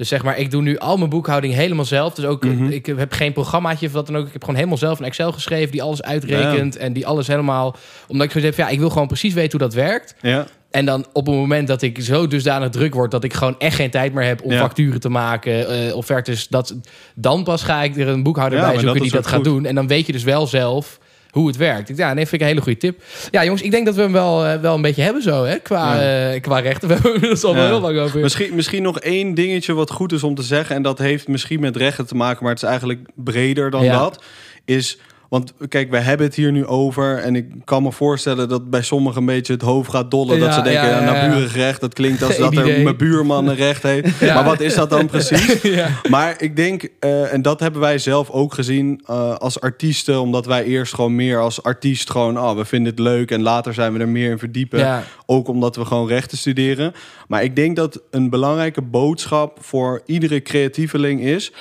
Dus zeg maar, ik doe nu al mijn boekhouding helemaal zelf. Dus ook, Mhm. ik heb geen programmaatje of wat dan ook. Ik heb gewoon helemaal zelf een Excel geschreven die alles uitrekent. En die alles helemaal... Omdat ik zoiets heb, ja, ik wil gewoon precies weten hoe dat werkt. Ja. En dan op het moment dat ik zo dusdanig druk word... dat ik gewoon echt geen tijd meer heb om Ja. facturen te maken... eh offertes, dat, dan pas ga ik er een boekhouder bij zoeken dat die dat gaat doen. En dan weet je dus wel zelf hoe het werkt. Ja, nee, vind ik een hele goede tip. Ja, jongens, ik denk dat we hem wel, eh, wel een beetje hebben zo, hè, qua, eh, qua rechten. We hebben al wel Ja. heel lang over. Misschien, misschien nog één dingetje wat goed is om te zeggen. En dat heeft misschien met rechten te maken, maar het is eigenlijk breder dan Ja. dat. Is, want kijk, we hebben het hier nu over. En ik kan me voorstellen dat bij sommigen een beetje het hoofd gaat dollen. Ja, dat ze denken, ja, ja, ja, ja. naburig recht. Dat klinkt als Geen dat idee. er mijn buurman een recht heeft. Maar wat is dat dan precies? Maar ik denk, eh, en dat hebben wij zelf ook gezien eh, als artiesten, omdat wij eerst gewoon meer als artiest gewoon, oh, we vinden het leuk en later zijn we er meer in verdiepen. Ook omdat we gewoon rechten studeren. Maar ik denk dat een belangrijke boodschap voor iedere creatieveling is.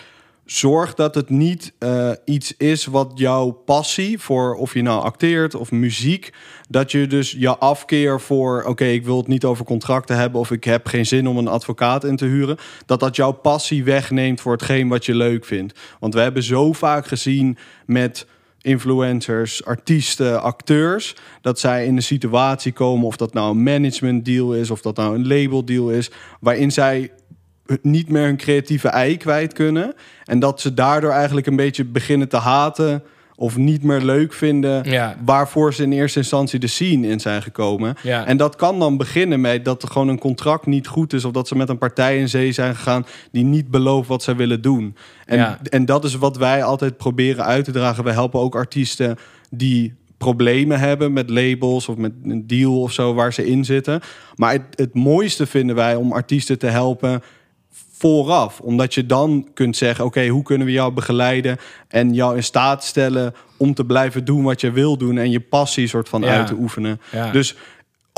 Zorg dat het niet eh, iets is wat jouw passie voor of je nou acteert of muziek, dat je dus je afkeer voor oké, ik wil het niet over contracten hebben of ik heb geen zin om een advocaat in te huren, dat dat jouw passie wegneemt voor hetgeen wat je leuk vindt. Want we hebben zo vaak gezien met influencers, artiesten, acteurs, dat zij in een situatie komen, of dat nou een management deal is, of dat nou een label deal is, waarin zij niet meer hun creatieve ei kwijt kunnen. En dat ze daardoor eigenlijk een beetje beginnen te haten of niet meer leuk vinden Ja. waarvoor ze in eerste instantie de scene in zijn gekomen. Ja. En dat kan dan beginnen met dat er gewoon een contract niet goed is of dat ze met een partij in zee zijn gegaan die niet belooft wat zij willen doen. En, Ja. en dat is wat wij altijd proberen uit te dragen. We helpen ook artiesten die problemen hebben met labels of met een deal of zo waar ze in zitten. Maar het, het mooiste vinden wij om artiesten te helpen vooraf. Omdat je dan kunt zeggen, oké, hoe kunnen we jou begeleiden en jou in staat stellen om te blijven doen wat je wil doen en je passie soort van Ja. uit te oefenen. Ja. Dus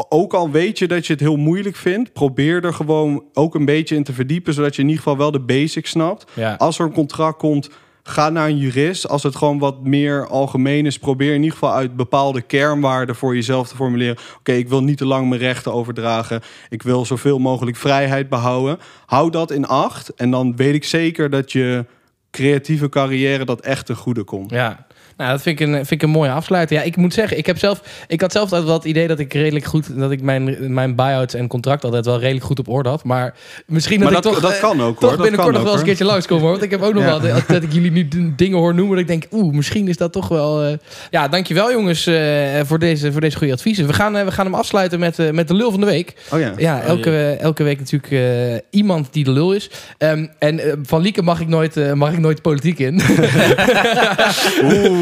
ook al weet je dat je het heel moeilijk vindt, probeer er gewoon ook een beetje in te verdiepen, zodat je in ieder geval wel de basics snapt. Ja. Als er een contract komt, ga naar een jurist. Als het gewoon wat meer algemeen is, probeer in ieder geval uit bepaalde kernwaarden voor jezelf te formuleren. Oké, ik wil niet te lang mijn rechten overdragen. Ik wil zoveel mogelijk vrijheid behouden. Hou dat in acht en dan weet ik zeker dat je creatieve carrière dat echt ten goede komt. Ja, nou, dat vind ik, een, vind ik een mooie afsluiter. Ja, ik moet zeggen, ik, heb zelf, ik had zelf altijd wel het idee dat ik redelijk goed, dat ik mijn, mijn buy-outs en contract altijd wel redelijk goed op orde had. Maar misschien dat Maar ik dat, toch, dat eh, kan ook toch hoor. Binnenkort nog wel eens een keertje langskomen hoor. Want ik heb ook nog Ja. wel dat, dat ik jullie nu dingen hoor noemen. Dat ik denk, oeh, misschien is dat toch wel. eh, Ja, dankjewel jongens eh, voor, deze, voor deze goede adviezen. We gaan, eh, we gaan hem afsluiten met, eh, met de lul van de week. Oh ja. Ja, elke, elke week natuurlijk eh, iemand die de lul is. Ehm, en eh, van Lieke mag ik nooit, eh, mag ik nooit politiek in.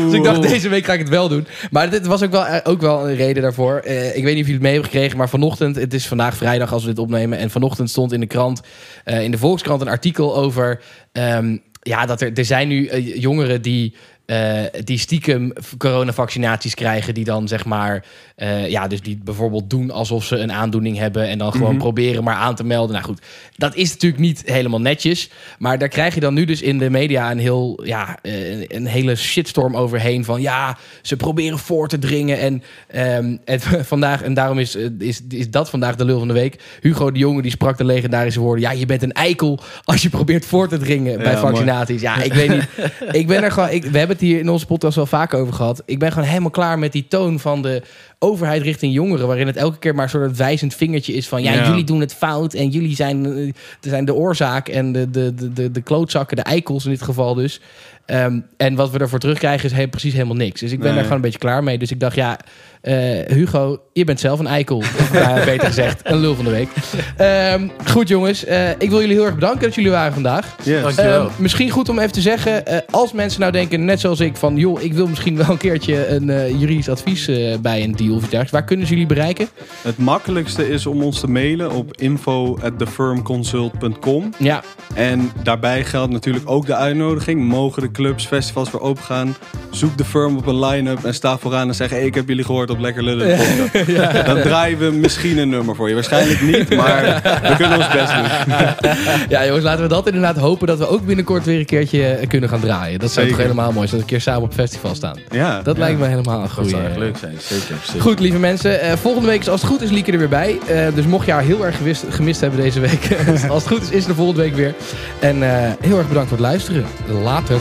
Dus ik dacht, deze week ga ik het wel doen. Maar dit was ook wel, eh, ook wel een reden daarvoor. Eh, ik weet niet of jullie het mee hebben gekregen, maar vanochtend, het is vandaag vrijdag als we dit opnemen. En vanochtend stond in de krant, eh, in de Volkskrant, een artikel over. ehm, ja, dat er, er zijn nu jongeren die. Eh, die stiekem coronavaccinaties krijgen, die dan zeg maar, eh, ja, dus die bijvoorbeeld doen alsof ze een aandoening hebben en dan gewoon proberen maar aan te melden. Nou goed, dat is natuurlijk niet helemaal netjes, maar daar krijg je dan nu dus in de media een heel, ja, eh, een, hele shitstorm overheen van ja, ze proberen voor te dringen en, ehm, en vandaag en daarom is, is, is dat vandaag de lul van de week. Hugo de Jonge die sprak de legendarische woorden: ja, je bent een eikel als je probeert voor te dringen bij Ja, mooi. vaccinaties. Ja, ik weet niet. ik ben er gewoon. Ik, we hebben het hier in onze podcast wel vaak over gehad. Ik ben gewoon helemaal klaar met die toon van de overheid richting jongeren, waarin het elke keer maar een soort wijzend vingertje is van ja, Ja. jullie doen het fout en jullie zijn, eh, zijn de oorzaak en de, de, de, de, de klootzakken, de eikels in dit geval dus. Ehm, en wat we ervoor terugkrijgen is he- precies helemaal niks. Dus ik ben Nee. daar gewoon een beetje klaar mee. Dus ik dacht, ja, eh, Hugo, je bent zelf een eikel. Of eh, beter gezegd, een lul van de week. Ehm, goed jongens, eh, ik wil jullie heel erg bedanken dat jullie waren vandaag. Yes. Dankjewel. Ehm, misschien goed om even te zeggen, als mensen nou denken, net zoals ik, van joh, ik wil misschien wel een keertje een juridisch advies bij een deal of iets dergelijks. Waar kunnen ze jullie bereiken? Het makkelijkste is om ons te mailen op info@thefirmconsult.com. Ja, En daarbij geldt natuurlijk ook de uitnodiging. Mogen de clubs, festivals weer open gaan? Zoek de firm op een line-up en sta vooraan en zeg... Hey, ik heb jullie gehoord op Lekker Lullen. Dan draaien we misschien een nummer voor je. Waarschijnlijk niet, maar we kunnen ons best doen. ja jongens, laten we dat inderdaad hopen dat we ook binnenkort weer een keertje eh, kunnen gaan draaien. Dat zou toch helemaal mooi zijn, dat we een keer samen op festival staan. Ja, Dat lijkt me helemaal een Dat goede... zou echt leuk zijn, zeker. zeker. Goed, lieve mensen. eh, volgende week is als het goed is Lieke er weer bij. Eh, dus mocht je haar heel erg gewist, gemist hebben deze week... als het goed is, is er de volgende week weer. En eh, heel erg bedankt voor het luisteren. Later.